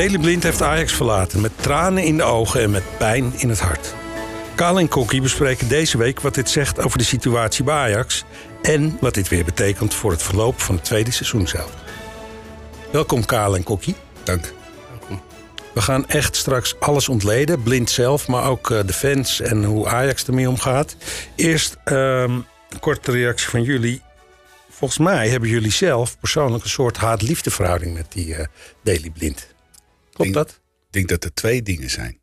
Daley Blind heeft Ajax verlaten met tranen in de ogen en met pijn in het hart. Kaal en Kokkie bespreken deze week wat dit zegt over de situatie bij Ajax... en wat dit weer betekent voor het verloop van het tweede seizoen zelf. Welkom Kaal en Kokkie. Dank. We gaan echt straks alles ontleden. Blind zelf, maar ook eh, de fans en hoe Ajax ermee omgaat. Eerst ehm, een korte reactie van jullie. Volgens mij hebben jullie zelf persoonlijk een soort haat-liefdeverhouding met die uh, Daily Blind. Klopt dat? Ik denk dat er twee dingen zijn.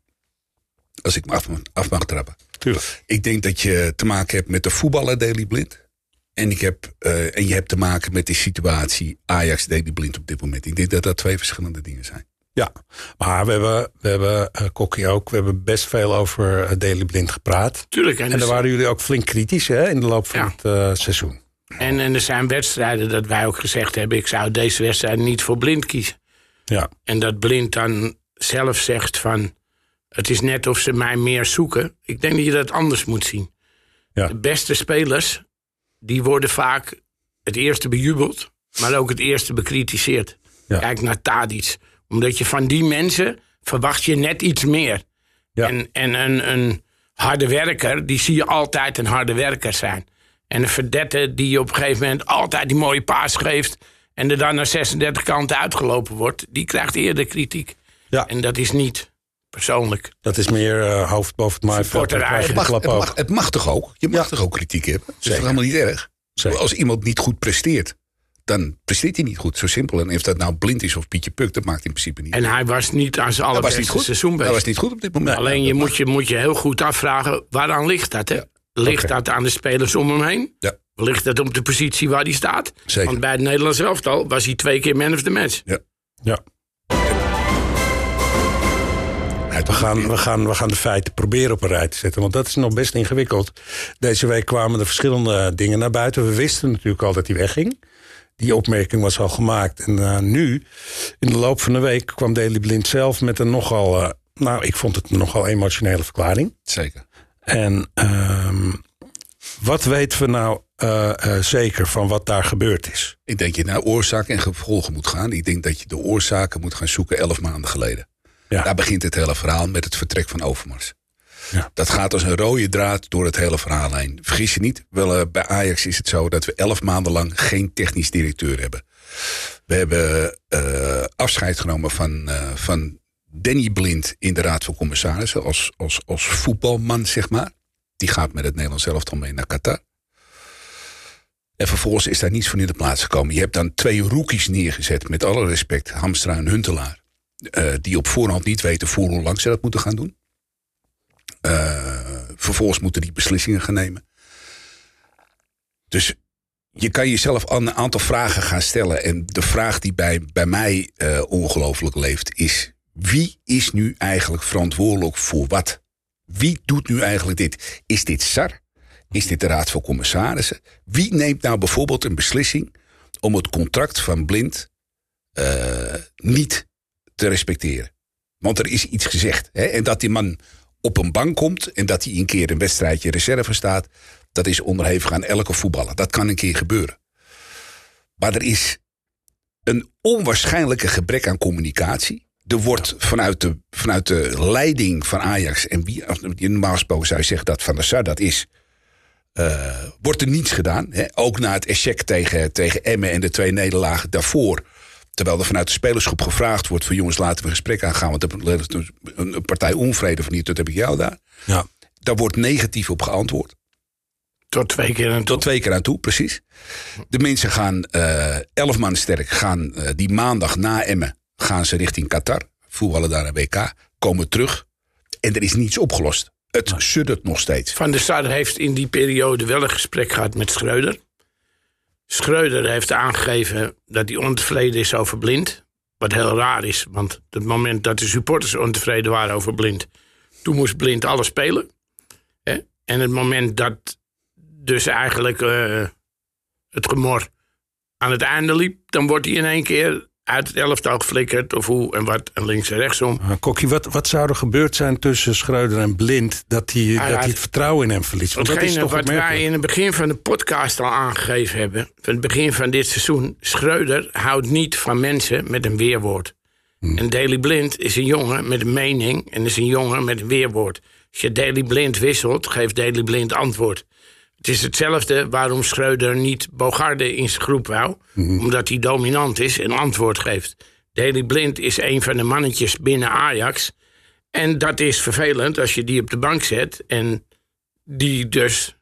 Als ik me af, af mag trappen. Tuurlijk. Ik denk dat je te maken hebt met de voetballer Daily Blind. En, ik heb, uh, en je hebt te maken met de situatie Ajax Daily Blind op dit moment. Ik denk dat dat twee verschillende dingen zijn. Ja, maar we hebben, we hebben uh, Kokkie ook, we hebben best veel over uh, Daily Blind gepraat. Tuurlijk. En, en daar waren jullie ook flink kritisch hè, in de loop van ja. het uh, seizoen. En, en er zijn wedstrijden dat wij ook gezegd hebben... ik zou deze wedstrijd niet voor Blind kiezen. Ja. En dat Blind dan zelf zegt van... het is net of ze mij meer zoeken. Ik denk dat je dat anders moet zien. Ja. De beste spelers, die worden vaak het eerste bejubeld... maar ook het eerste bekritiseerd. Ja. Kijk naar Tadic omdat je van die mensen verwacht je net iets meer. Ja. En, en een, een harde werker, die zie je altijd een harde werker zijn. En een verdette die op een gegeven moment altijd die mooie paas geeft... en er dan naar 36 kanten uitgelopen wordt... die krijgt eerder kritiek. Ja. En dat is niet persoonlijk. Dat is meer uh, hoofd boven het maaiveld. Het mag, het, mag, het mag toch ook? Je mag Ja. toch ook kritiek hebben? Dat is Zeker. toch helemaal niet erg? Zeker. Als iemand niet goed presteert, dan presteert hij niet goed. Zo simpel. En of dat nou blind is of Pietje Puk, dat maakt in principe niet En hij was niet aan zijn Hij was allerbeste niet goed. seizoen Hij bezig. was niet goed op dit moment. Alleen je moet, je moet je heel goed afvragen, waaraan ligt dat? Hè? Ligt dat aan de spelers om hem heen? Ja, Ligt dat op de positie waar hij staat? Zeker. Want bij het Nederlands elftal was hij twee keer man of the match. ja. Ja. Hij We gaan, we, gaan, we gaan de feiten proberen op een rij te zetten. Want dat is nog best ingewikkeld. Deze week kwamen er verschillende dingen naar buiten. We wisten natuurlijk al dat hij wegging. Die opmerking was al gemaakt. En uh, nu, in de loop van de week, kwam Daley Blind zelf met een nogal... Uh, nou, ik vond het een nogal emotionele verklaring. Zeker. En uh, wat weten we nou uh, zeker van wat daar gebeurd is? Ik denk dat je naar oorzaak en gevolgen moet gaan. Ik denk dat je de oorzaken moet gaan zoeken elf maanden geleden. Ja. Daar begint het hele verhaal met het vertrek van Overmars. Ja. Dat gaat als een rode draad door het hele verhaal heen. Vergis je niet, wel, uh, bij Ajax is het zo dat we elf maanden lang geen technisch directeur hebben. We hebben afscheid genomen van, van Danny Blind in de Raad van Commissarissen als, als, als voetbalman, zeg maar. Die gaat met het Nederlands elftal mee naar Qatar. En vervolgens is daar niets van in de plaats gekomen. Je hebt dan twee rookies neergezet, met alle respect, Hamstra en Huntelaar. Uh, die op voorhand niet weten voor hoe lang ze dat moeten gaan doen. Uh, vervolgens moeten die beslissingen gaan nemen. Dus je kan jezelf een aantal vragen gaan stellen. En de vraag die bij, bij mij uh, ongelooflijk leeft is... wie is nu eigenlijk verantwoordelijk voor wat? Wie doet nu eigenlijk dit? Is dit SAR? Is dit de Raad van Commissarissen? Wie neemt nou bijvoorbeeld een beslissing... om het contract van Blind uh, niet te respecteren? Want er is iets gezegd. Hè? En dat die man op een bank komt en dat hij een keer een wedstrijdje reserve staat, dat is onderhevig aan elke voetballer. Dat kan een keer gebeuren. Maar er is een onwaarschijnlijke gebrek aan communicatie. Er wordt vanuit de, vanuit de leiding van Ajax, en wie, normaal gesproken zou je zeggen dat Van der Sar dat is, uh, wordt er niets gedaan. Hè? Ook na het echec tegen, tegen Emmen en de twee nederlagen daarvoor. Terwijl er vanuit de spelersgroep gevraagd wordt... van jongens, laten we gesprek aangaan... want er is een partij onvrede van hier, dat heb ik jou daar. Ja. Daar wordt negatief op geantwoord. Tot twee keer aan toe. Tot twee keer aan toe, precies. De mensen gaan, uh, elf man sterk, gaan uh, die maandag na Emmen... gaan ze richting Qatar, voetballen daar een WK, komen terug... en er is niets opgelost. Het suddert nog steeds. Van der Sar heeft in die periode wel een gesprek gehad met Schreuder... Schreuder heeft aangegeven dat hij ontevreden is over Blind. Wat heel raar is, want op het moment dat de supporters ontevreden waren over Blind... toen moest Blind alles spelen. Hè? En het moment dat dus eigenlijk uh, het gemor aan het einde liep... dan wordt hij in één keer uit het elftal geflikkerd of hoe en wat en links en rechtsom. Kokkie, wat, wat zou er gebeurd zijn tussen Schreuder en Blind... dat hij, Ah, dat hij het vertrouwen in hem verliest? Want dat is toch wat wij in het begin van de podcast al aangegeven hebben... van het begin van dit seizoen... Schreuder houdt niet van mensen met een weerwoord. En Daley Blind is een jongen met een mening en is een jongen met een weerwoord. Als je Daley Blind wisselt, geeft Daley Blind antwoord. Het is hetzelfde waarom Schreuder niet Bogarde in zijn groep wou. Omdat hij dominant is en antwoord geeft. Daley Blind is een van de mannetjes binnen Ajax. En dat is vervelend als je die op de bank zet. En die dus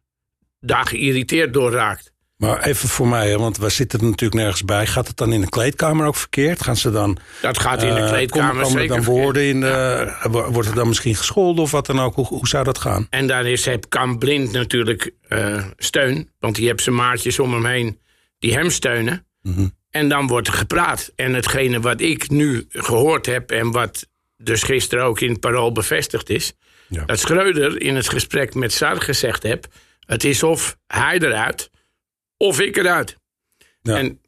daar geïrriteerd door raakt. Maar even voor mij, want we zitten er natuurlijk nergens bij. Gaat het dan in de kleedkamer ook verkeerd? Gaan ze dan... Dat gaat in de eh, kleedkamer komen er zeker dan woorden in de, wo- Wordt er dan misschien gescholden of wat dan ook? Hoe, hoe zou dat gaan? En daar is, heb Kamp Blind natuurlijk eh, steun. Want die heeft zijn maatjes om hem heen die hem steunen. Mhm. En dan wordt er gepraat. En hetgene wat ik nu gehoord heb... en wat dus gisteren ook in het parool bevestigd is... Ja. dat Schreuder in het gesprek met Sar gezegd heb... het is of hij eruit of ik eruit. Ja. En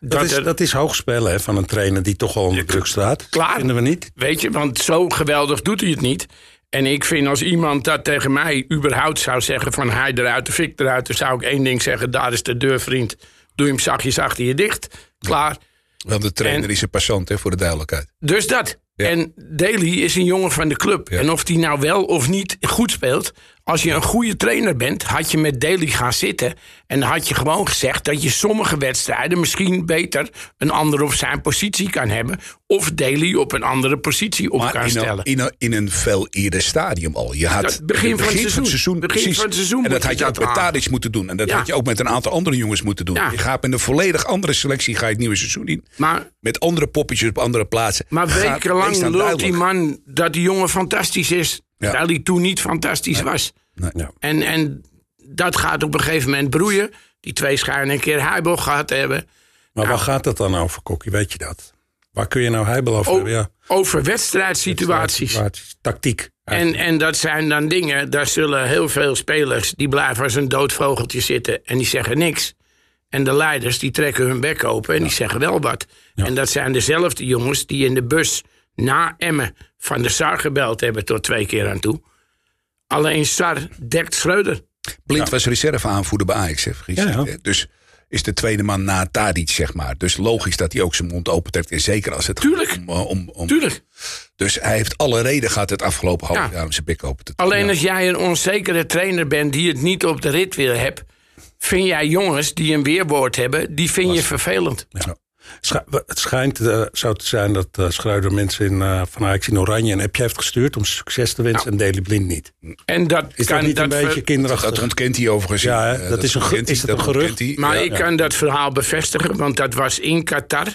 Dat, is, er- dat is hoog spelen hè, van een trainer die toch al onder druk staat. Klaar. Vinden we niet? Weet je, want zo geweldig doet hij het niet. En ik vind als iemand dat tegen mij überhaupt zou zeggen... van hij eruit of ik eruit... dan zou ik één ding zeggen, daar is de deur, vriend. Doe hem zachtjes achter je dicht. Klaar. Want de trainer En- is een passant, hè, voor de duidelijkheid. Dus dat. Ja. En Daly is een jongen van de club. Ja. En of die nou wel of niet goed speelt... als je een goede trainer bent, had je met Daly gaan zitten... en had je gewoon gezegd dat je sommige wedstrijden... misschien beter een ander op zijn positie kan hebben... of Daly op een andere positie op kan in stellen. een, in, een, in een veel eerder stadium al. Je had Dat begin van het seizoen. Begin precies. van het seizoen en dat had je ook met. Tadic moeten doen. En dat Ja. had je ook met een aantal andere jongens moeten doen. Ja. Je gaat met een volledig andere selectie ga je het nieuwe seizoen in. Maar Met andere poppetjes op andere plaatsen. Maar wekenlang lult duidelijk. die man dat die jongen fantastisch is. Ja. Terwijl hij toen niet fantastisch was. Nee. Ja. En, en dat gaat op een gegeven moment broeien. Die twee schijnen een keer Heibel gehad hebben. Maar waar gaat het dan over, Kokkie? Weet je dat? Waar kun je nou heibel over hebben? Ja, Over wedstrijdsituaties. situaties, Tactiek. En, en dat zijn dan dingen, daar zullen heel veel spelers... die blijven als een dood vogeltje zitten en die zeggen niks. En de leiders die trekken hun bek open en die zeggen wel wat. En dat zijn dezelfde jongens die in de bus na Emmen... van de Sar gebeld hebben tot twee keer aan toe. Alleen Sar dekt Schreuder. Blind was reserve aanvoerder bij Ajax, hè, Ja, ja. Dus is de tweede man na Tadic, zeg maar. Dus logisch dat hij ook zijn mond opent. En zeker als het Tuurlijk. gaat om, eh, om, om- Tuurlijk. Dus hij heeft alle reden gehad het afgelopen half Ja. jaar om zijn bek open te. Alleen als jij een onzekere trainer bent die het niet op de rit wil hebben... vind jij jongens die een weerwoord hebben, die vind je vervelend. Ja. Scha- Het schijnt eh, zo te zijn dat Schreuder mensen in, eh, van Ajax in Oranje een appje heeft gestuurd om succes te wensen en Daily Blind niet. En dat Is kan dat niet een ver- beetje kinderachtig? Dat ontkent hij overigens. Ja, hè, dat is een hij, is het een dat gerucht? hij. Maar Ja. ik kan dat verhaal bevestigen, want dat was in Qatar.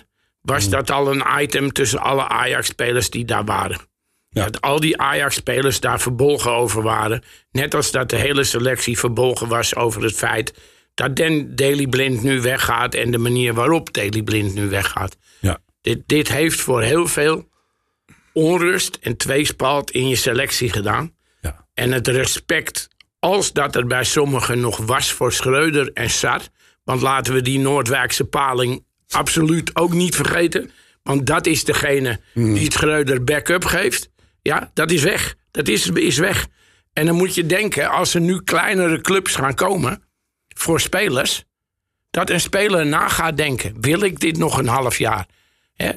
Was Hmm. dat al een item tussen alle Ajax-spelers die daar waren. Ja. Dat al die Ajax-spelers daar verbolgen over waren. Net als dat de hele selectie verbolgen was over het feit... dat Den Daily Blind nu weggaat en de manier waarop Daily Blind nu weggaat. Ja. Dit, dit heeft voor heel veel onrust en tweespalt in je selectie gedaan. Ja. En het respect, als dat er bij sommigen nog was voor Schreuder en Sar. Want laten we die Noordwijkse paling absoluut ook niet vergeten. Want dat is degene die het Schreuder backup geeft. Ja, dat is weg. Dat is, is weg. En dan moet je denken, als er nu kleinere clubs gaan komen voor spelers. Dat een speler na gaat denken: wil ik dit nog een half jaar?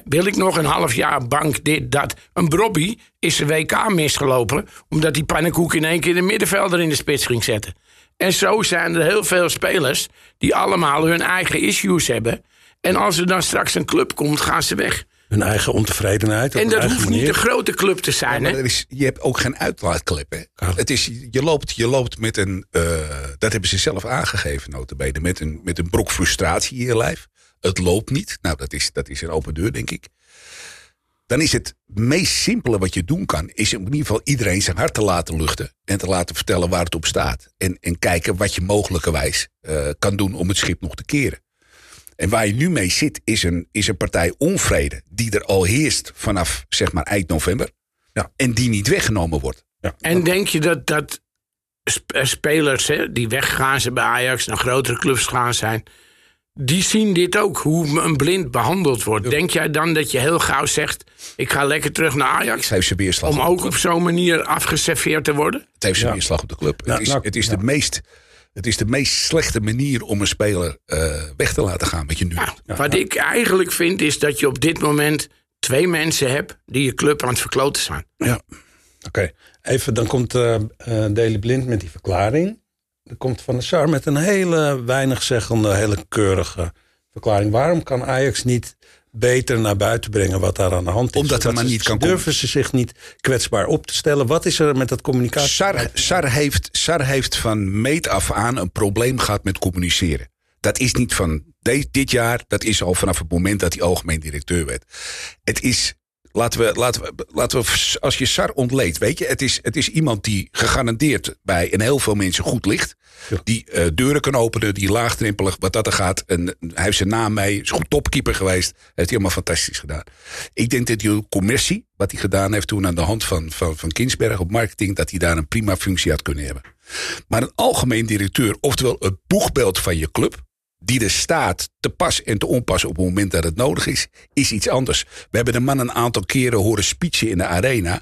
Wil ik nog een half jaar bank dit, dat? Een Brobby is zijn WK misgelopen... omdat die pannenkoek in één keer de middenvelder in de spits ging zetten. En zo zijn er heel veel spelers die allemaal hun eigen issues hebben. En als er dan straks een club komt, gaan ze weg. Hun eigen ontevredenheid. op En dat hoeft niet een grote club te zijn, Maar hè? er is, je hebt ook geen uitlaatklep. Hè? Het is, je, loopt, je loopt met een, eh, dat hebben ze zelf aangegeven notabene, met een, met een brok frustratie in je lijf. Het loopt niet. Nou, dat is, dat is een open deur, denk ik. Dan is het meest simpele wat je doen kan, is in ieder geval iedereen zijn hart te laten luchten. En te laten vertellen waar het op staat. En, en kijken wat je mogelijkerwijs eh, kan doen om het schip nog te keren. En waar je nu mee zit, is een, is een partij onvrede die er al heerst vanaf zeg maar eind november. Ja. En die niet weggenomen wordt. En denk je dat, dat eh, spelers hè, die weggegaan zijn bij Ajax... naar grotere clubs gaan zijn... die zien dit ook, hoe een blind behandeld wordt. Denk jij dan dat je heel gauw zegt... ik ga lekker terug naar Ajax... Het heeft zijn weerslag, om op, ook op zo'n manier afgeserveerd te worden? Het heeft zijn Ja. weerslag op de club. Ja, het is, nou, het, is ja. de meest, het is de meest slechte manier om een speler eh, weg te laten gaan. Wat je nu Nou, wat ik eigenlijk vind is dat je op dit moment twee mensen hebt die je club aan het verkloten zijn. Ja. Oké, even dan komt uh, Daley Blind met die verklaring. Dan komt Van der Sar met een hele weinig zeggende, hele keurige verklaring. Waarom kan Ajax niet beter naar buiten brengen wat daar aan de hand is? Omdat er maar niet kan Durven ze zich niet kwetsbaar op te stellen? Wat is er met dat communicatie? Sar, Sar, heeft, Sar heeft van meet af aan een probleem gehad met communiceren. Dat is niet van dit jaar, dat is al vanaf het moment dat hij algemeen directeur werd. Het is laten we, laten we, laten we als je SAR ontleedt, weet je, het is, het is iemand die gegarandeerd bij een heel veel mensen goed ligt. Die uh, deuren kan openen, die laagdrempelig, wat dat er gaat. En hij heeft zijn naam mee, is goed topkeeper geweest. Heeft hij helemaal fantastisch gedaan. Ik denk dat die commercie, wat hij gedaan heeft toen aan de hand van, van, van Kinsberg op marketing, dat hij daar een prima functie had kunnen hebben. Maar een algemeen directeur, oftewel het boegbeeld van je club, die er staat te pas en te onpas op het moment dat het nodig is, is iets anders. We hebben de man een aantal keren horen speechen in de arena.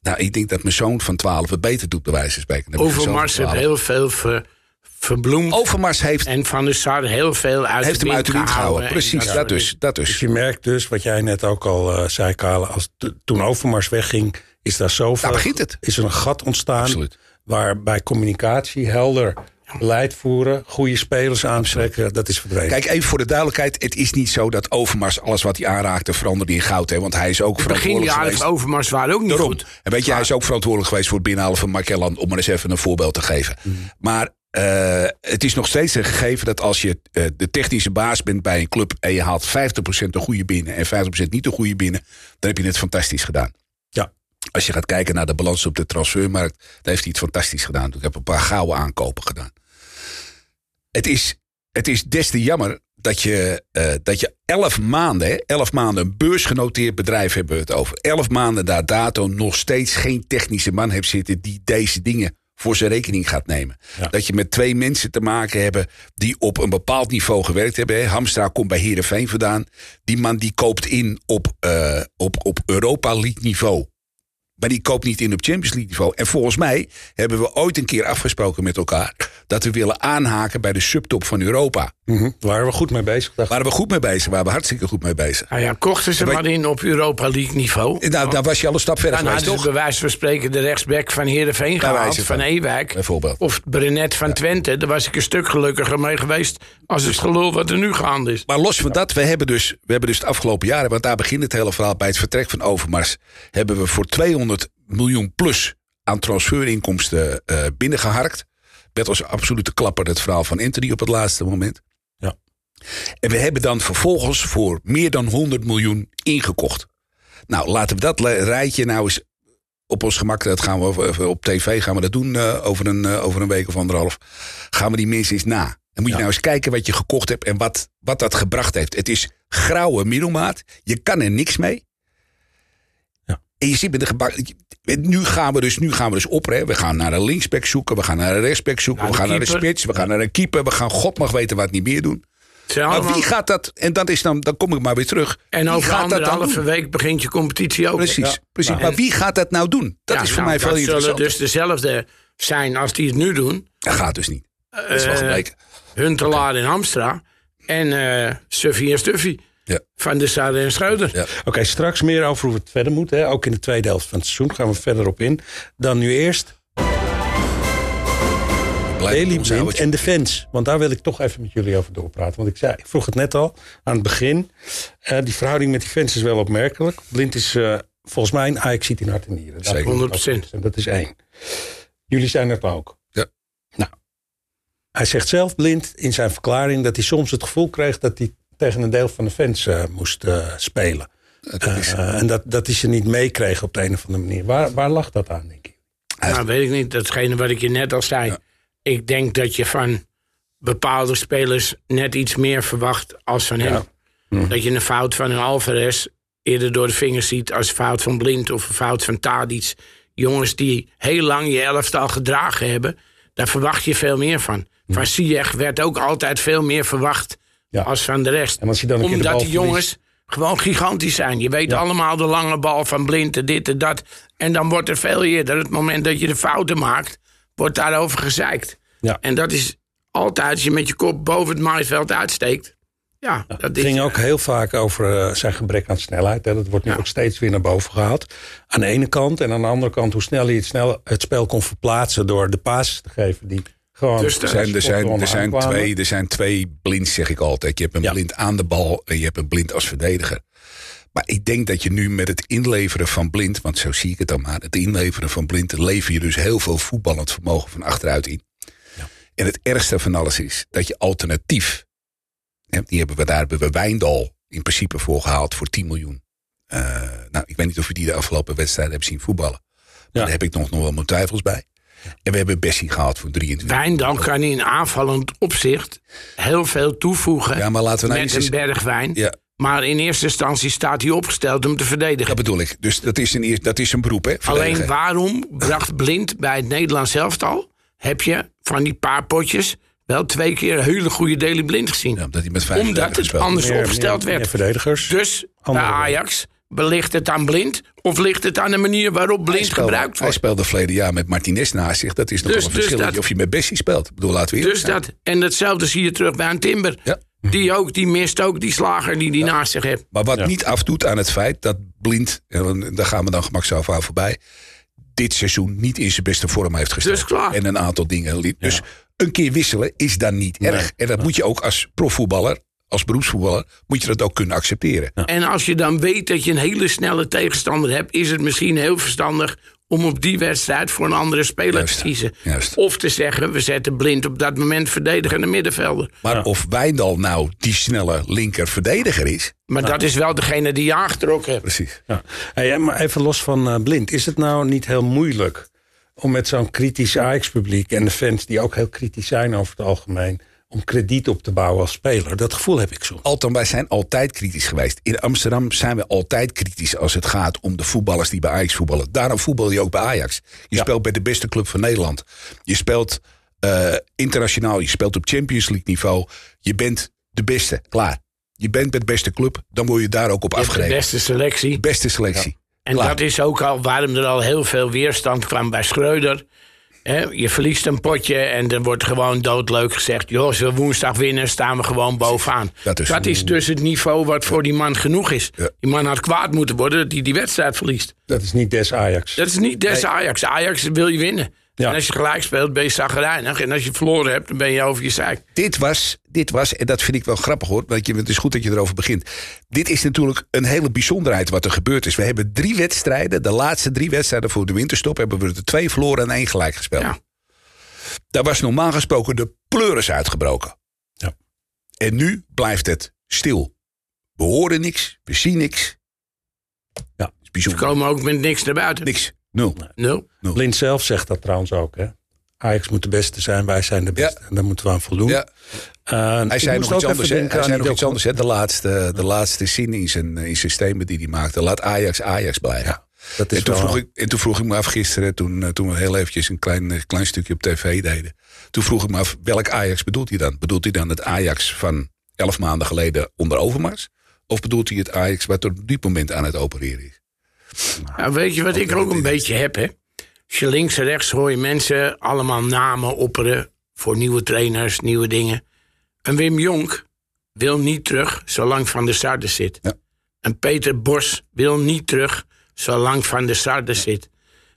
Nou, ik denk dat mijn zoon van 12 het beter doet, bij wijze van spreken. Overmars heeft heel veel ver, verbloemd. Overmars heeft... En Van der Sar heel veel uit heeft hem uit de wind gehouden. Precies, dat, dus, dat dus. dus. je merkt dus, wat jij net ook al uh, zei, Kale, als toen Overmars wegging, is daar zoveel... Daar begint het. Is er een gat ontstaan Absoluut. waar bij communicatie helder beleid voeren, goede spelers aantrekken, dat is verdwenen. Kijk, even voor de duidelijkheid. Het is niet zo dat Overmars alles wat hij aanraakte veranderde in goud. Hè, want hij is ook verantwoordelijk geweest. Begin Overmars waren ook niet Daarom. goed. En weet je, hij is ook verantwoordelijk geweest voor het binnenhalen van Markellan. Om maar eens even een voorbeeld te geven. Mm. Maar uh, het is nog steeds een gegeven dat als je uh, de technische baas bent bij een club... en je haalt 50% de goede binnen en 50% niet de goede binnen... dan heb je het fantastisch gedaan. Ja. Als je gaat kijken naar de balans op de transfermarkt... dan heeft hij het fantastisch gedaan. Ik heb een paar gouden aankopen gedaan het is, het is des te jammer dat je, uh, dat je elf maanden, elf maanden een beursgenoteerd bedrijf hebben we het over. Elf maanden daar dato nog steeds geen technische man heeft zitten die deze dingen voor zijn rekening gaat nemen. Dat je met twee mensen te maken hebben die op een bepaald niveau gewerkt hebben. Hamstra komt bij Herenveen vandaan. Die man die koopt in op, uh, op, op Europa League niveau. Maar die koopt niet in op Champions League niveau. En volgens mij hebben we ooit een keer afgesproken met elkaar. dat we willen aanhaken bij de subtop van Europa. Mm -hmm. Waren we goed mee bezig? Dacht waren we goed mee bezig? Waren we hartstikke goed mee bezig? Nou ja, kochten ze maar in op Europa League niveau. Nou, dan was je al een stap verder geweest, toch? bij wijze van spreken de rechtsback van Heerenveen gehaald. Van, van Ewijk. Bijvoorbeeld. Of Brenet van ja. Twente. Daar was ik een stuk gelukkiger mee geweest. als het gelul wat er nu gaande is. Maar los van dat, we hebben, dus, we hebben dus het afgelopen jaren. want daar begint het hele verhaal bij het vertrek van Overmars. hebben we voor 200 miljoen plus aan transferinkomsten uh, binnengeharkt. Met als absolute klapper het verhaal van Anthony op het laatste moment. Ja. En we hebben dan vervolgens voor meer dan 100 miljoen ingekocht. Nou, laten we dat rijtje nou eens op ons gemak, dat gaan we op tv gaan we dat doen uh, over, een, uh, over een week of anderhalf. Gaan we die mensen eens na. Dan moet je ja. nou eens kijken wat je gekocht hebt en wat, wat dat gebracht heeft. Het is grauwe middelmaat. Je kan er niks mee. En je ziet met de gebouw. Nu gaan we dus, nu gaan we dus op. Hè. We gaan naar een linksback zoeken. We gaan naar een rechtsback zoeken. We gaan keeper. naar de spits. We gaan naar een keeper. We gaan God mag weten wat niet meer doen. Maar wie gaat dat? En dat is dan, dan kom ik maar weer terug. En over gaat dat dan anderhalve doen? week begint je competitie ook. Precies, Ja. precies. Maar wie gaat dat nou doen? Dat Ja, is voor nou, mij veel dat zullen dus dezelfde zijn als die het nu doen. Dat gaat dus niet. Dat is wel Eh, gebleken. Huntelaar en Hamstra. En eh Suffy en Stuffy. Ja. Van de Sade en Schreuder. Ja. Oké, straks meer over hoe het verder moet. Hè. Ook in de tweede helft van het seizoen gaan we verder op in. Dan nu eerst Daily Blind en de fans. Want daar wil ik toch even met jullie over doorpraten. Want ik, zei, ik vroeg het net al aan het begin. Eh, die verhouding met die fans is wel opmerkelijk. Blind is eh, volgens mij een Ajax in hart en nieren. Daar Zeker. komt het 100%. op. En dat is één. Jullie zijn het ook. Ja. Nou, hij zegt zelf blind in zijn verklaring dat hij soms het gevoel kreeg dat hij tegen een deel van de fans eh, moest eh, spelen. Dat is- Eh, en dat, dat hij ze niet meekreeg op de een of andere manier. Waar, waar lag dat aan, denk ik? Nou, weet ik niet. Datgene wat ik je net al zei. Ik denk dat je van bepaalde spelers net iets meer verwacht als van hem. Dat je een fout van een Alvarez eerder door de vingers ziet als een fout van Blind of een fout van Tadic. Jongens die heel lang je elftal gedragen hebben, daar verwacht je veel meer van. Van Ziyech werd ook altijd veel meer verwacht Ja. als van de rest. En als je dan een keer de Omdat die jongens gewoon gigantisch zijn. Je weet Ja. allemaal de lange bal van Blind en dit en dat. En dan wordt er veel eerder, het moment dat je de fouten maakt, wordt daarover gezeikt. Ja. En dat is altijd, als je met je kop boven het maaiveld uitsteekt, Ja, dat Het is, ging ook heel vaak over eh, zijn gebrek aan snelheid. Hè. Dat wordt nu ook steeds weer naar boven gehaald. Aan de ene kant. En aan de andere kant hoe snel hij het, snel, het spel kon verplaatsen... door de passes te geven die gewoon... Dus er zijn, er, zijn, er, zijn twee, er zijn twee blinds, zeg ik altijd. Je hebt een Ja. blind aan de bal en je hebt een blind als verdediger. Maar ik denk dat je nu met het inleveren van blind, want zo zie ik het dan maar, het inleveren van blind, lever je dus heel veel voetballend vermogen van achteruit in. En het ergste van alles is dat je alternatief, hè, die hebben we daar hebben we Wijndal in principe voor gehaald voor 10 miljoen. Eh, nou, ik weet niet of je die de afgelopen wedstrijden hebt zien voetballen. Maar Ja. daar heb ik nog, nog wel mijn twijfels bij. En we hebben Bessie gehaald voor 23 Wijndal kan in aanvallend opzicht heel veel toevoegen Ja, maar laten we nou met eens een berg wijn. Ja, Maar in eerste instantie staat hij opgesteld om te verdedigen. dat bedoel ik. Dus dat is een, dat is een beroep, hè? Alleen waarom bracht Blind bij het Nederlands elftal... heb je van die paar potjes wel twee keer een hele goede Daily Blind gezien. Ja, omdat hij met vijf Omdat het anders Meer- opgesteld meer- meer werd. verdedigers. Dus bij Ajax, ligt het aan Blind... of ligt het aan de manier waarop Hij Blind speelde- gebruikt Hij wordt? speelde verleden jaar met Martinez naast zich. Dat is nog Dus- een dus verschil. dat- Of je met Bessie speelt. Ik bedoel, laten we eerlijk Dus zijn. dat, en hetzelfde zie je terug bij een Timber. Ja. Die ook, die mist ook die slager die die naast zich heeft. Maar wat Ja. niet afdoet aan het feit dat Blind, en daar gaan we dan gemakshalve aan voorbij, dit seizoen niet in zijn beste vorm heeft gesteld. Dus klaar. En een aantal dingen liet. Dus een keer wisselen is dan niet Nee. erg. En dat moet je ook als profvoetballer, als beroepsvoetballer, moet je dat ook kunnen accepteren. En als je dan weet dat je een hele snelle tegenstander hebt, is het misschien heel verstandig om op die wedstrijd voor een andere speler Juist, te kiezen. juist. Of te zeggen, we zetten blind op dat moment verdedigende middenvelder. Maar of Wijndal nou die snelle linker verdediger is, Maar dat is wel degene die je aangetrokken hebt. precies. Ja. Hey, maar even los van eh, blind. Is het nou niet heel moeilijk om met zo'n kritisch Ajax-publiek... en de fans die ook heel kritisch zijn over het algemeen... om krediet op te bouwen als speler? Dat gevoel heb ik soms. Althans, wij zijn altijd kritisch geweest. In Amsterdam zijn we altijd kritisch als het gaat om de voetballers die bij Ajax voetballen. Daarom voetbal je ook bij Ajax. Je Ja. speelt bij de beste club van Nederland. Je speelt eh, internationaal, je speelt op Champions League niveau. Je bent de beste, klaar. Je bent bij de beste club, dan word je daar ook op afgerekend. beste selectie. Beste selectie. En Klaar. dat is ook al waarom er al heel veel weerstand kwam bij Schreuder. Je verliest een potje en er wordt gewoon doodleuk gezegd... joh, als we woensdag winnen, staan we gewoon bovenaan. Dat is- dat is dus het niveau wat voor die man genoeg is. Ja. Die man had kwaad moeten worden dat hij die wedstrijd verliest. Dat is niet des Ajax. Dat is niet des Ajax. Ajax wil je winnen. Ja. En als je gelijk speelt, ben je zagrijnig. En als je verloren hebt, dan ben je over je zeik. Dit was, dit was, en dat vind ik wel grappig hoor, want je, het is goed dat je erover begint. Dit is natuurlijk een hele bijzonderheid wat er gebeurd is. We hebben drie wedstrijden, de laatste drie wedstrijden voor de winterstop, hebben we er twee verloren en één gelijk gespeeld. Ja. Daar was normaal gesproken de pleuris uitgebroken. Ja. En nu blijft het stil. We horen niks, we zien niks. Ja. Het is bijzonder. Ze komen ook met niks naar buiten. Niks, nul. Nul. Blind zelf zegt dat trouwens ook. Hè? Ajax moet de beste zijn, wij zijn de beste. En daar moeten we aan voldoen. Ja. Eh, Hij zei nog iets anders. Hij zei nog iets anders. Hè? De, laatste, de laatste zin in zijn, in zijn statement die hij maakte. Laat Ajax Ajax blijven. Dat is En toen, wel- vroeg ik, en toen vroeg ik me af gisteren, toen, eh, toen we heel eventjes een klein, eh, klein stukje op tv deden. Toen vroeg ik me af, welk Ajax bedoelt hij dan? Bedoelt hij dan het Ajax van elf maanden geleden onder Overmars? Of bedoelt hij het Ajax wat er op dit moment aan het opereren is? Nou, weet je wat ik ook een beetje heb, hè? Als je links en rechts hoor je mensen allemaal namen opperen... voor nieuwe trainers, nieuwe dingen. En Wim Jonk wil niet terug zolang Van der Sar er zit. Ja. En Peter Bos wil niet terug zolang Van der Sar er zit.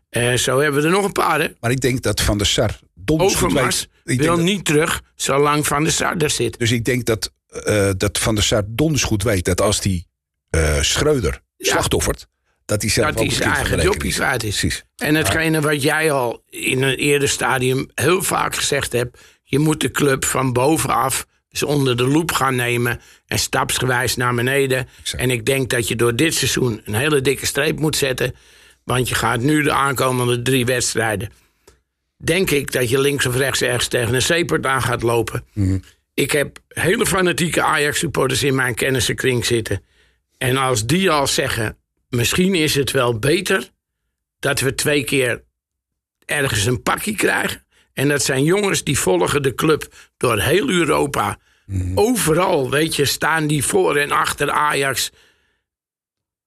Eh, zo hebben we er nog een paar, hè? Maar ik denk dat Van der Sar donders Overmars weet- wil dat- niet terug zolang Van der Sar er zit. Dus ik denk dat, eh, dat Van der Sar donders goed weet dat als die eh, Schreuder slachtoffert, dat hij zelf Dat ook zijn eigen joppie kwijt is. Precies. En hetgene wat jij al in een eerder stadium heel vaak gezegd hebt... je moet de club van bovenaf dus onder de loep gaan nemen... en stapsgewijs naar beneden. Exact. En ik denk dat je door dit seizoen een hele dikke streep moet zetten... want je gaat nu de aankomende drie wedstrijden... denk ik dat je links of rechts ergens tegen een zeepert aan gaat lopen. Ik heb hele fanatieke Ajax-supporters in mijn kennissenkring zitten... En als die al zeggen, misschien is het wel beter dat we twee keer ergens een pakje krijgen. En dat zijn jongens die volgen de club door heel Europa. Overal, weet je, staan die voor en achter Ajax.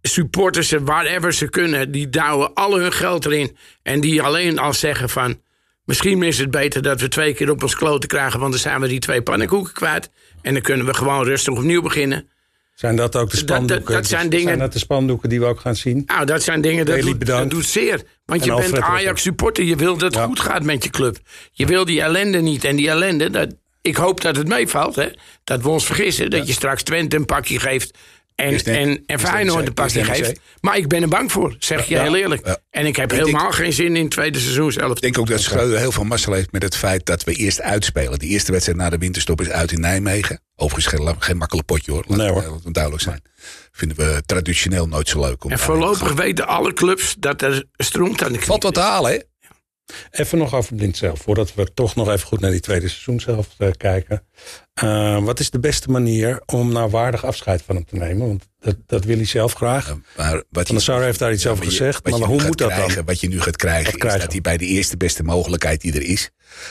Supporters ze wherever ze kunnen, die douwen al hun geld erin. En die alleen al zeggen van, Misschien is het beter dat we twee keer op ons kloten krijgen, want dan zijn we die twee pannenkoeken kwijt. En dan kunnen we gewoon rustig opnieuw beginnen. Zijn dat ook de Dat- dat- spandoeken? dat zijn dingen- Zijn dat de spandoeken die we ook gaan zien? Nou, dat zijn dingen dat, doet, dat doet zeer. Want En je bent Alfred ook. Ajax supporter. Je wil dat het Ja. goed gaat met je club. Je wil die ellende niet. En die ellende, dat, ik hoop dat het meevalt. Hè? Dat we ons vergissen. Dat je straks Twente een pakje geeft. En, Is net- en, en Feyenoord is net NEC. geeft. Maar ik ben er bang voor, zeg je Ja. heel eerlijk. Ja. En ik heb Ik denk- helemaal geen zin in het tweede seizoen zelf. Ik denk ook dat Schreuder heel veel massa heeft met het feit dat we eerst uitspelen. De eerste wedstrijd na de winterstop is uit in Nijmegen. Overigens geen, geen makkelijk potje hoor. Laat, Nee, hoor. laat het duidelijk zijn. Vinden we traditioneel nooit zo leuk. Om En te voorlopig weten alle clubs dat er stroomt aan de knie. Valt wat te halen hè? Even nog over Blind zelf, voordat we toch nog even goed naar die tweede seizoen zelf eh, kijken. Eh, wat is de beste manier om nou waardig afscheid van hem te nemen? Want dat, dat wil hij zelf graag. Ja, Maar wat Van der Sar heeft daar iets over je- gezegd, maar hoe moet dat dan? Wat je nu gaat krijgen Wat is krijgen dat hij bij de eerste beste mogelijkheid die er is.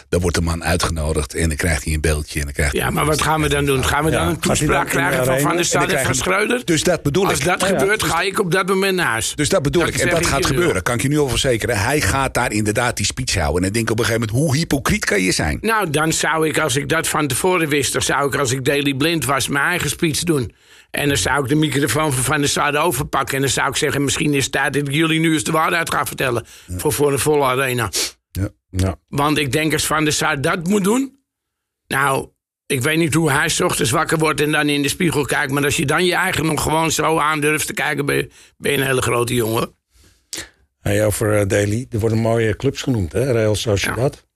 Dan wordt de man uitgenodigd en dan krijgt hij een beeldje. En dan krijgt Ja, maar wat gaan we dan doen? Gaan we Ja. dan een toespraak dan krijgen van? Van der En Sar van Schreuder? Dus dat bedoel Als ik. dat Ja, ja. gebeurt, ga ik op dat moment naar huis. Dus dat bedoel Dat ik. En dat gaat gebeuren. Kan ik je nu al verzekeren. Hij gaat daar inderdaad die speech houden. En dan denk ik op een gegeven moment, hoe hypocriet kan je zijn? Nou, dan zou ik, als ik dat van tevoren wist... dan zou ik, als ik Daily Blind was, mijn eigen speech doen. En dan zou ik de microfoon van Van der Sar overpakken... en dan zou ik zeggen, misschien is het tijd dat ik jullie nu eens de waarheid ga vertellen... Voor, voor een volle arena. Ja. Want ik denk als Van der Sar dat moet doen... nou, ik weet niet hoe hij ochtends wakker wordt... en dan in de spiegel kijkt... maar als je dan je eigen nog gewoon zo aan durft te kijken... ben je, ben je een hele grote jongen. Hey, over eh, Daly, er worden mooie clubs genoemd, hè? Real Sociedad.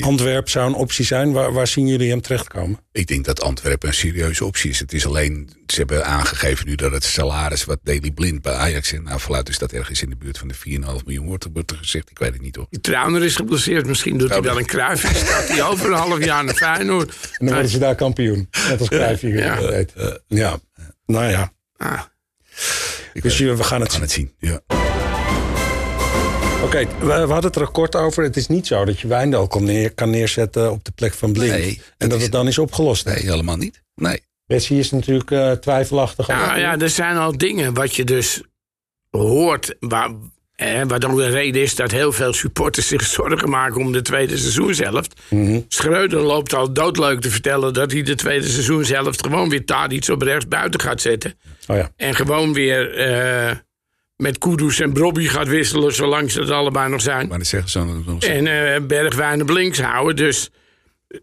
Antwerp zou een optie zijn. Waar, waar zien jullie hem terechtkomen? Ik denk dat Antwerpen een serieuze optie is. Het is alleen, ze hebben aangegeven nu dat het salaris wat Daily Blind bij Ajax in afluit, is dat ergens in de buurt van de 4,5 miljoen wordt, wordt er gezegd. Ik weet het niet hoor. Die Trauner is geblesseerd. Misschien doet hij wel een kruifje. Staat hij over een half jaar naar Feyenoord. En dan worden ze daar kampioen. Net als hier Ja. Ja, nou ja. Ah, Ik Dus weet- je- we gaan het we gaan het zien. Ja. Oké, we, we hadden het er kort over. Het is niet zo dat je Wijndal kan, neer, kan neerzetten op de plek van Blind. Nee, en dat is- het dan is opgelost. Nee, helemaal niet. Nee. Bessie is natuurlijk eh, twijfelachtig. nou ja, er zijn al dingen wat je dus hoort. Waar, eh, wat ook een reden is dat heel veel supporters zich zorgen maken om de tweede seizoenshelft. Mhm. Schreuder loopt al doodleuk te vertellen dat hij de tweede seizoenshelft gewoon weer daar iets op rechts buiten gaat zetten. Oh ja. En gewoon weer eh, met Kudus en Brobby gaat wisselen zolang ze het allebei nog zijn. Maar dat zeggen ze dan nog. En eh Bergwijn op links houden. Dus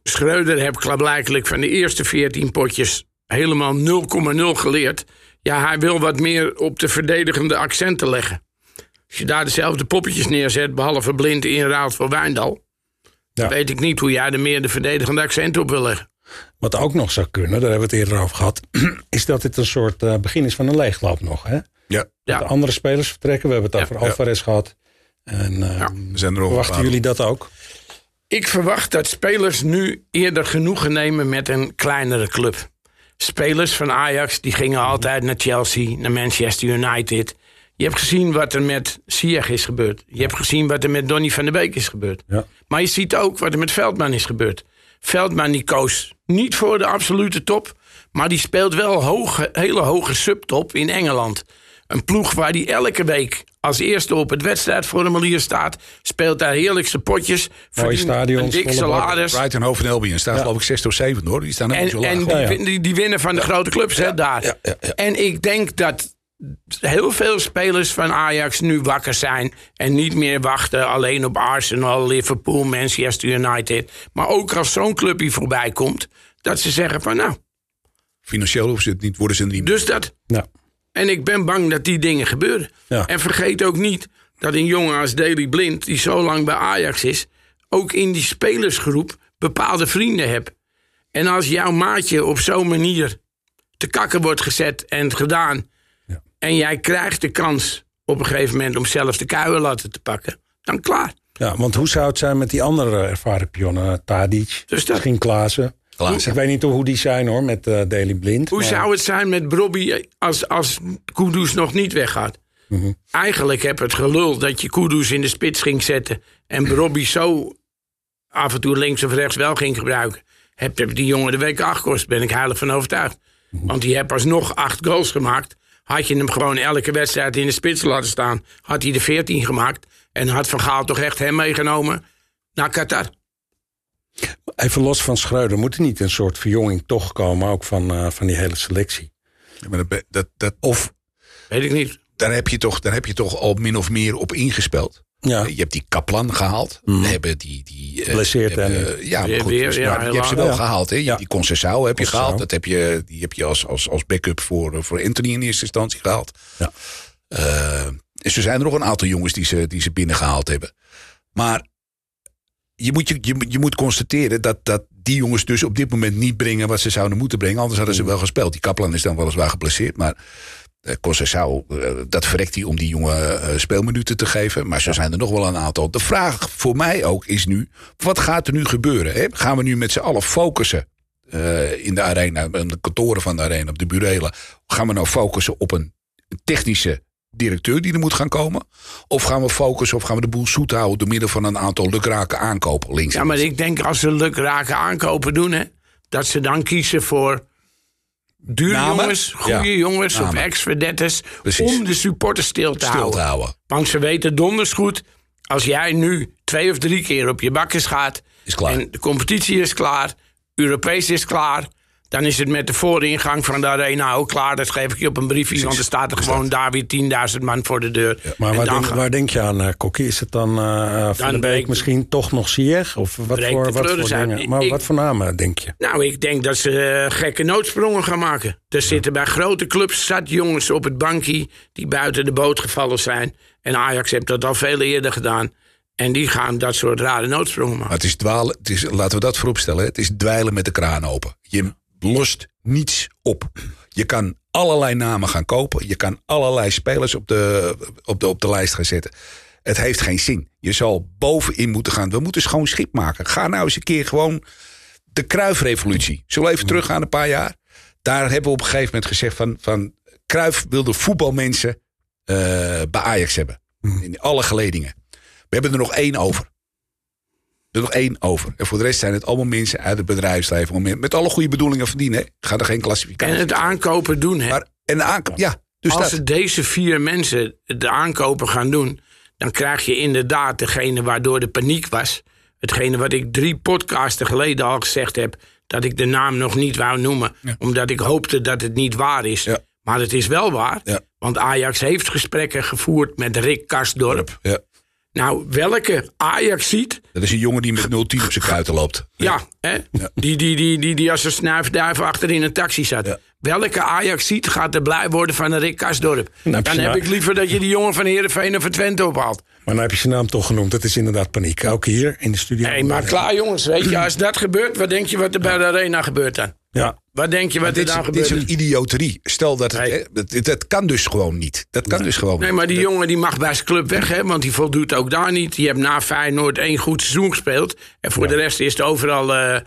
Schreuder heb klaarblijkelijk van de eerste 14 potjes helemaal 0,0 geleerd. Ja, hij wil wat meer op de verdedigende accenten leggen. Als je daar dezelfde poppetjes neerzet, behalve blind inraalt voor Wijndal. Ja. Weet ik niet hoe jij er meer de verdedigende accenten op wil leggen. Wat ook nog zou kunnen, daar hebben we het eerder over gehad, is dat dit een soort eh, begin is van een leegloop nog. Hè? Ja, Dat de andere spelers vertrekken. We hebben het Ja. over Alvarez gehad. En we zijn over. verwachten jullie dat ook? Ik verwacht dat spelers nu eerder genoegen nemen met een kleinere club. Spelers van Ajax die gingen altijd naar Chelsea, naar Manchester United. Je hebt gezien wat er met Ziyech is gebeurd. Je hebt gezien wat er met Donny van der Beek is gebeurd. Ja. Maar je ziet ook wat er met Veldman is gebeurd. Veldman die koos niet voor de absolute top, maar die speelt wel hoge, hele hoge subtop in Engeland. Een ploeg waar die elke week als eerste op het wedstrijdformulier staat, speelt daar heerlijkste potjes, verdient stadions, een dik salaris. Brighton, Hove en Albion staat geloof ik 6 of 7 hoor. Die staan niet zo En, laag. en die, Ja, ja. die, die winnen van de grote clubs hè, daar. ja, ja, ja. En ik denk dat heel veel spelers van Ajax nu wakker zijn. En niet meer wachten alleen op Arsenal, Liverpool, Manchester United. Maar ook als zo'n clubje voorbij komt. Dat ze zeggen van nou, Financieel hoeven ze het niet, worden ze er niet dus dat. Ja. En ik ben bang dat die dingen gebeuren. Ja. En vergeet ook niet dat een jongen als Daley Blind, die zo lang bij Ajax is, ook in die spelersgroep bepaalde vrienden hebt. En als jouw maatje op zo'n manier te kakken wordt gezet en gedaan, Ja. en jij krijgt de kans op een gegeven moment om zelf de kuienlatten te pakken, dan klaar. Ja, want hoe zou het zijn met die andere ervaren pionnen? Tadic, Dus dat- misschien Klaassen. Klaassen. Ik weet niet hoe die zijn hoor, met eh Daily Blind. Hoe maar- zou het zijn met Brobby als, als Kudus nog niet weggaat? Mhm. Eigenlijk heb het gelul dat je Kudus in de spits ging zetten... en Brobby zo af en toe links of rechts wel ging gebruiken. Heb, heb die jongen de week acht kost, ben ik heilig van overtuigd. Mhm. Want die heeft alsnog acht goals gemaakt. Had je hem gewoon elke wedstrijd in de spits laten staan... had hij de veertien gemaakt. En had Van Gaal toch echt hem meegenomen... naar Qatar. Even los van Schreuder, moet er niet een soort verjonging toch komen, ook van, eh, van die hele selectie? Ja, maar dat, dat, dat, Of, Weet ik niet. daar, heb je toch, daar heb je toch al min of meer op ingespeeld. ja, Je hebt die Kaplan gehaald. Mhm. We hebben die... die eh, en- eh, ja, Weer- goed, weer, dus, ja, maar je hebt ze wel Ja. gehaald. Hè? Ja. Die Concessao heb je gehaald. Dat heb je, die heb je als, als, als backup voor, eh, voor Anthony in eerste instantie gehaald. Ja. Eh, en zo zijn er nog een aantal jongens die ze, die ze binnengehaald hebben. Maar je moet, je, je, je moet constateren dat, dat die jongens dus op dit moment niet brengen wat ze zouden moeten brengen. Anders hadden ze wel gespeeld. Die Kaplan is dan weliswaar geblesseerd. Maar uh, dat verrekt hij om die jongen eh, speelminuten te geven. Maar zo zijn er nog wel een aantal. De vraag voor mij ook is nu, wat gaat er nu gebeuren? Hè? Gaan we nu met z'n allen focussen in de arena, in de kantoren van de arena, op de burelen? Gaan we nou focussen op een technische directeur die er moet gaan komen? Of gaan we focussen of gaan we de boel zoet houden door middel van een aantal lukrake aankopen links Ja, maar ik denk als ze lukrake aankopen doen, hè, dat ze dan kiezen voor dure Namen? jongens, goede Ja, jongens of namen. Precies. Om de supporters stil te stil te houden. houden. Want ze weten donders goed, als jij nu twee of drie keer op je bakkes gaat. Is klaar. En de competitie is klaar, Europees is klaar. Dan is het met de vooringang van de arena ook klaar. Dat geef ik je op een briefje, want er staat er gewoon daar weer 10.000 man voor de deur. maar En waar denk, gaan- waar denk je aan, eh Kokkie? Is het dan eh Van Dan de Beek misschien toch nog Ziyech? Of wat voor, wat voor dingen? Maar wat voor namen denk je? Nou, ik denk dat ze eh, gekke noodsprongen gaan maken. Er zitten bij grote clubs zat jongens op het bankje die buiten de boot gevallen zijn. En Ajax heeft dat al veel eerder gedaan. En die gaan dat soort rare noodsprongen Maar maken. het is dwalen, het is, laten we dat vooropstellen. Het is dweilen met de kraan open. Je lost niets op. Je kan allerlei namen gaan kopen. Je kan allerlei spelers op de, op de, op de lijst gaan zetten. Het heeft geen zin. Je zal bovenin moeten gaan. We moeten schoon schip maken. Ga nou eens een keer gewoon de Kruifrevolutie. Zullen we even teruggaan een paar jaar? Daar hebben we op een gegeven moment gezegd van... van Kruif wilde voetbalmensen eh, bij Ajax hebben. In alle geledingen. We hebben er nog één over. Er nog één over. En voor de rest zijn het allemaal mensen uit het bedrijfsleven. Met- Met alle goede bedoelingen verdienen. hè. Ga er geen klassificatie En het aankopen doen, hè. Maar, en de aankoop, ja. Dus Als dat. ze deze vier mensen de aankopen gaan doen... dan krijg je inderdaad degene waardoor de paniek was. Hetgene wat ik drie podcasten geleden al gezegd heb... dat ik de naam nog niet wou noemen. Omdat ik hoopte dat het niet waar is. Ja. Maar het is wel waar. Ja. Want Ajax heeft gesprekken gevoerd met Rick Karsdorp. Ja. Nou, welke Ajax ziet... Dat is een jongen die met 0-10 op zijn kuiten loopt. Ja, hè? Die, die, die, die, die als een snuifduif achter in een taxi zat. Ja. Welke Ajax ziet gaat er blij worden van een Rick Karsdorp? Nou, Dan heb ik liever dat je die jongen van Heerenveen of van Twente ophaalt. Maar nou heb je zijn naam toch genoemd. Dat is inderdaad paniek. Ook hier in de studio. Nee, maar klaar jongens, weet je, als dat gebeurt, wat denk je wat er bij de arena gebeurt dan? Ja, Wat denk je wat er Dit, dan is- dit gebeurt? is een idioterie. Stel dat het, Nee. hè, dat, dat kan dus gewoon niet. Dat kan dus gewoon Nee, niet. maar die jongen die mag bij zijn club weg, hè, want die voldoet ook daar niet. Die heeft na Feyenoord één goed seizoen gespeeld. En voor de rest is het overal... eh,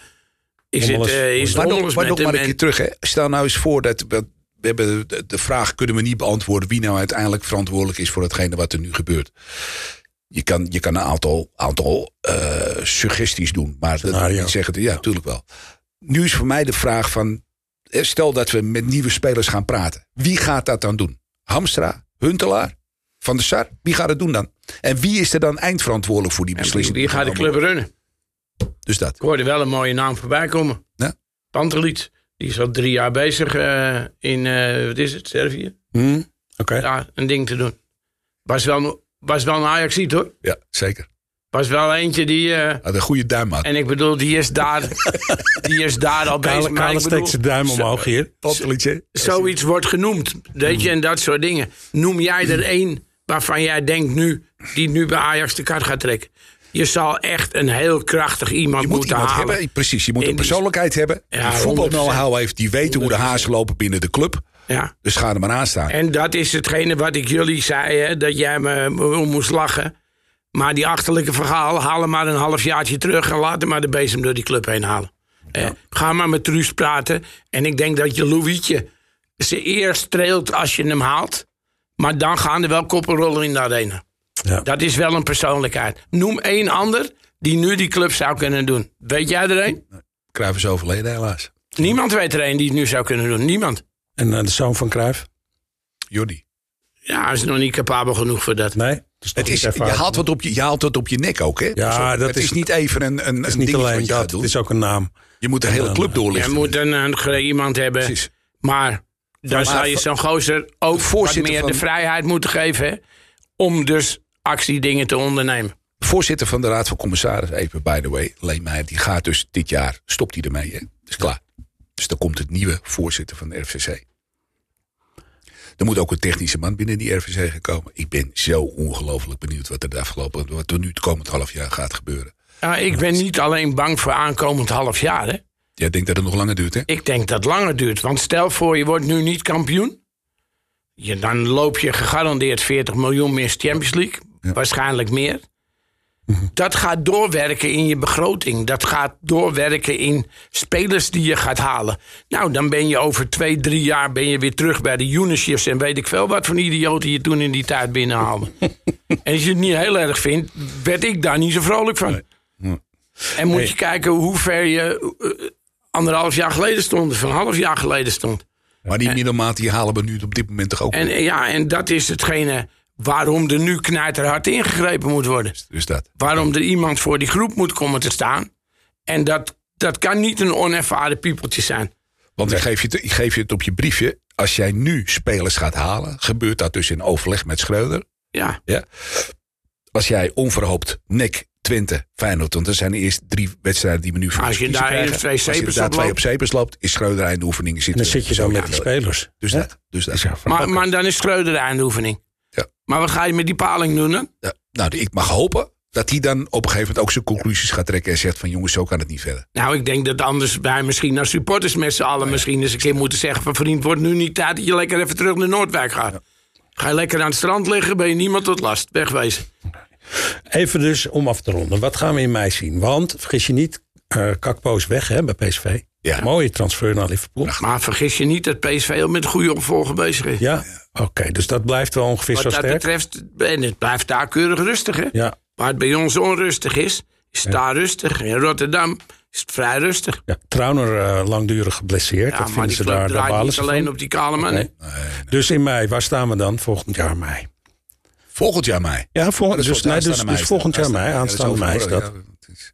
is het, eh, is Maar nog, maar nog maar een keer terug. Hè. Stel nou eens voor dat... dat- We hebben de, de vraag kunnen we niet beantwoorden... wie nou uiteindelijk verantwoordelijk is voor hetgene wat er nu gebeurt. Je kan, je kan een aantal, aantal eh, suggesties doen. Maar dat zeggen... Ja, natuurlijk wel. Nu is voor mij de vraag van... eh, Stel dat we met nieuwe spelers gaan praten. Wie gaat dat dan doen? Hamstra? Huntelaar? Van der Sar? Wie gaat het doen dan? En wie is er dan eindverantwoordelijk voor die beslissing? Wie gaat de club runnen? Dus dat. Ik hoorde wel een mooie naam voorbij komen. Ja. Pantelic. Die is al drie jaar bezig eh, in, eh, wat is het, Servië? Hm, oké. Ja, een ding te doen. Was wel, was wel een ajax hoor. Ja, zeker. Was wel eentje die... eh, Had een goede duim had. en ik bedoel, die is daar, die is daar al bezig. Kale, Kale steekt zijn duim omhoog hier. Hè? Zoiets wordt genoemd. Weet je, en dat soort dingen. Noem jij er één waarvan jij denkt nu... die nu bij Ajax de kaart gaat trekken. Je zal echt een heel krachtig iemand Je moet moeten iemand halen. hebben, precies. Je moet een persoonlijkheid hebben. Ja, die voetbalknow-how heeft. Die weten hoe de 100%. hazen lopen binnen de club. Ja. Dus ga er maar aan staan. En dat is hetgene wat ik jullie zei, hè, dat jij me moest lachen. Maar die achterlijke verhaal, haal hem maar een halfjaartje terug... en laat hem maar de bezem door die club heen halen. Eh, ga maar met Truus praten. En ik denk dat je Louietje ze eerst streelt als je hem haalt... maar dan gaan er wel koppen rollen in de arena. Ja. Dat is wel een persoonlijkheid. Noem één ander die nu die club zou kunnen doen. Weet jij er een? Cruijff is overleden helaas. Niemand weet er een die het nu zou kunnen doen. Niemand. En eh, de zoon van Cruijff? Jordi. Ja, hij is nog niet capabel genoeg voor dat. Nee? Dus Het is, je, haalt wat op je, je haalt wat op je nek ook, hè? Ja, Zo, dat het is- is niet even een, een, Het is een niet alleen je dat, het is ook een naam. Je moet de hele dan- club Je doorlichten. moet een, een iemand hebben. Precies. Maar dan zou je zo'n gozer ook wat Voorzitter meer van- de vrijheid moeten geven. hè, Om dus actiedingen te ondernemen. Voorzitter van de Raad van Commissarissen, even by the way, Leen Meijer, die gaat dus dit jaar, stopt hij ermee, hè? is klaar. Dus dan komt het nieuwe voorzitter van de RVC. Er moet ook een technische man binnen die RVC gekomen. Ik ben zo ongelooflijk benieuwd wat er de afgelopen, wat er nu het komend half jaar gaat gebeuren. Ja, ik ben niet alleen bang voor aankomend half jaar. Hè. Jij denkt dat het nog langer duurt, hè? Ik denk dat het langer duurt. Want stel voor, je wordt nu niet kampioen. Je, dan loop je gegarandeerd 40 miljoen meer Champions League. Waarschijnlijk meer. Dat gaat doorwerken in je begroting. Dat gaat doorwerken in spelers die je gaat halen. Nou, dan ben je over twee, drie jaar ben je weer terug bij de Uniships... en weet ik veel wat voor idioten je toen in die tijd binnenhaalde. en als je het niet heel erg vindt, werd ik daar niet zo vrolijk van. En moet je kijken hoe ver je eh, anderhalf jaar geleden stond... of een half jaar geleden stond. Maar die middelmaat die halen we nu op dit moment toch ook. En ja, en dat is hetgene waarom er nu knijterhard ingegrepen moet worden. dus dat. Waarom er iemand voor die groep moet komen te staan. En dat, dat kan niet een onervaren piepeltje zijn. Want ik, geef je het, ik geef je het op je briefje. Als jij nu spelers gaat halen, gebeurt dat dus in overleg met Schreuder. Ja, Ja. Als jij onverhoopt nek Twente, Feyenoord, want er zijn de eerste drie wedstrijden die we nu voor Als je kiezen daar krijgen. eerst twee Als je daar op twee loopt. op cepers loopt, is Schreuder En zitten. dan zit je zo met de spelers. Dus dat. Dus dat. maar, maar dan is Schreuder de eindoefening. Ja. Maar wat ga je met die paling doen dan? Ja. Nou, ik mag hopen dat hij dan op een gegeven moment ook zijn conclusies gaat trekken en zegt van jongens, zo kan het niet verder. Nou, ik denk dat anders wij misschien als supporters met z'n allen misschien eens een keer moeten zeggen van vriend, wordt nu niet tijd dat je lekker even terug naar Noordwijk gaat. Ga je lekker aan het strand liggen, ben je niemand tot last. Wegwezen. Even dus om af te ronden. Wat gaan we in mei zien? Want, vergis je niet, eh Kakpo is weg hè, bij PSV. Ja. Mooie transfer naar Liverpool. Maar vergis je niet dat PSV ook met goede opvolger bezig is. Ja, oké. dus dat blijft wel ongeveer Wat zo dat sterk. betreft, en het blijft daar keurig rustig. Hè? Ja, Waar het bij ons onrustig is, is het daar rustig. In Rotterdam is het vrij rustig. ja. Trauner eh, langdurig geblesseerd. Ja, dat maar vinden die ze daar, draait balen alleen op die kale man. Nee. Dus in mei, waar staan we dan? Volgend jaar mei. Volgend jaar mei. Ja, Dat dus, wat nee, dus, dus volgend jaar mei. Ja, dat is Aanstaande mei is dat. is-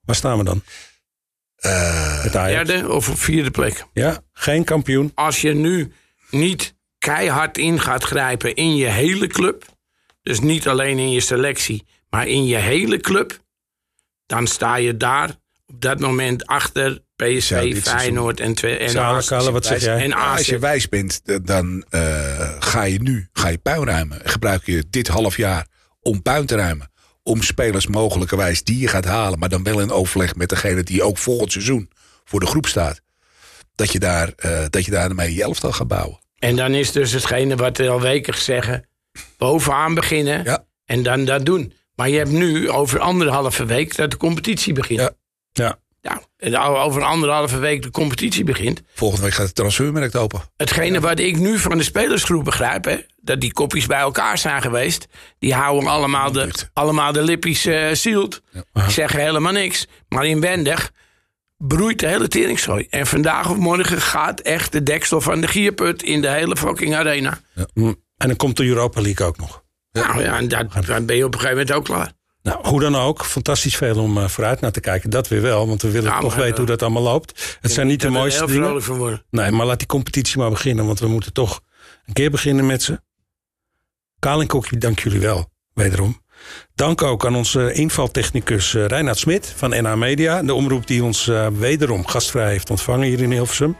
Waar staan we dan? Eh, Ajax? Derde of op vierde plek. Ja, geen kampioen. Als je nu niet keihard in gaat grijpen in je hele club. Dus niet alleen in je selectie, maar in je hele club. Dan sta je daar op dat moment achter PSV, Feyenoord en, twee, en Zalig, AZ. Kalle, wat zeg jij? En Ja, AZ. als je wijs bent, dan eh, ga je nu ga je puin ruimen. Gebruik je dit half jaar om puin te ruimen. Om spelers mogelijkerwijs die je gaat halen, maar dan wel in overleg met degene die ook volgend seizoen voor de groep staat. Dat je daar, eh dat je daar mee je elftal gaat bouwen. En dan is dus hetgene wat we al weken zeggen. Bovenaan beginnen Ja. en dan dat doen. Maar je hebt nu over anderhalve week dat de competitie begint. Ja. Ja, Nou, over anderhalve week de competitie begint. Volgende week gaat het transfermarkt open. Hetgene wat ik nu van de spelersgroep begrijp, hè, dat die kopjes bij elkaar zijn geweest. Die houden allemaal de, allemaal de lippies eh sealed. Die zeggen helemaal niks. Maar inwendig broeit de hele teringzooi. En vandaag of morgen gaat echt de deksel van de gierput in de hele fucking arena. Hm. En dan komt de Europa League ook nog. Nou ja, en dat, dan ben je op een gegeven moment ook klaar. Nou, hoe dan ook, fantastisch veel om eh, vooruit naar te kijken. Dat weer wel, want we willen Ja, toch weten eh, hoe dat allemaal loopt. Het zijn niet de mooiste heel dingen. van worden. Nee, maar laat die competitie maar beginnen, want we moeten toch een keer beginnen met ze. Kaal en Kokkie, dank jullie wel, wederom. Dank ook aan onze invaltechnicus eh, Reinhard Smit van NH Media. De omroep die ons eh, wederom gastvrij heeft ontvangen hier in Hilversum.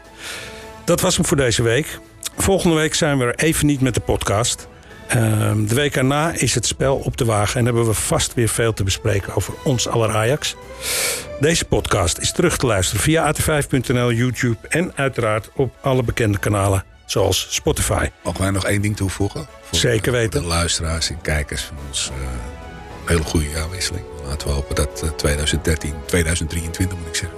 Dat was hem voor deze week. Volgende week zijn we er even niet met de podcast. Ehm, de week erna is het spel op de wagen en hebben we vast weer veel te bespreken over ons aller Ajax. Deze podcast is terug te luisteren via at5.nl, YouTube en uiteraard op alle bekende kanalen zoals Spotify. Mogen wij nog één ding toevoegen? Voor, Zeker weten. De luisteraars en kijkers van ons eh, hele goede jaarwisseling. Laten we hopen dat eh, 2013, 2023 moet ik zeggen.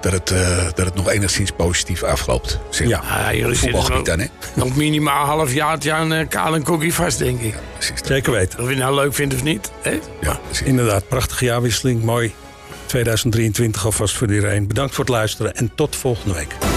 Dat het, eh, dat het nog enigszins positief afloopt. Zeg Ja. Ah, jullie Voetbalgebied zitten dan, nog, hè? nog minimaal een half jaartje aan eh, Kaal en Kokkie vast, denk ik. Precies. Zeker weten. Of je het nou leuk vindt of niet. Hè? Ja, precies. Inderdaad, prachtige jaarwisseling. Mooi 2023 alvast voor iedereen. Bedankt voor het luisteren en tot volgende week.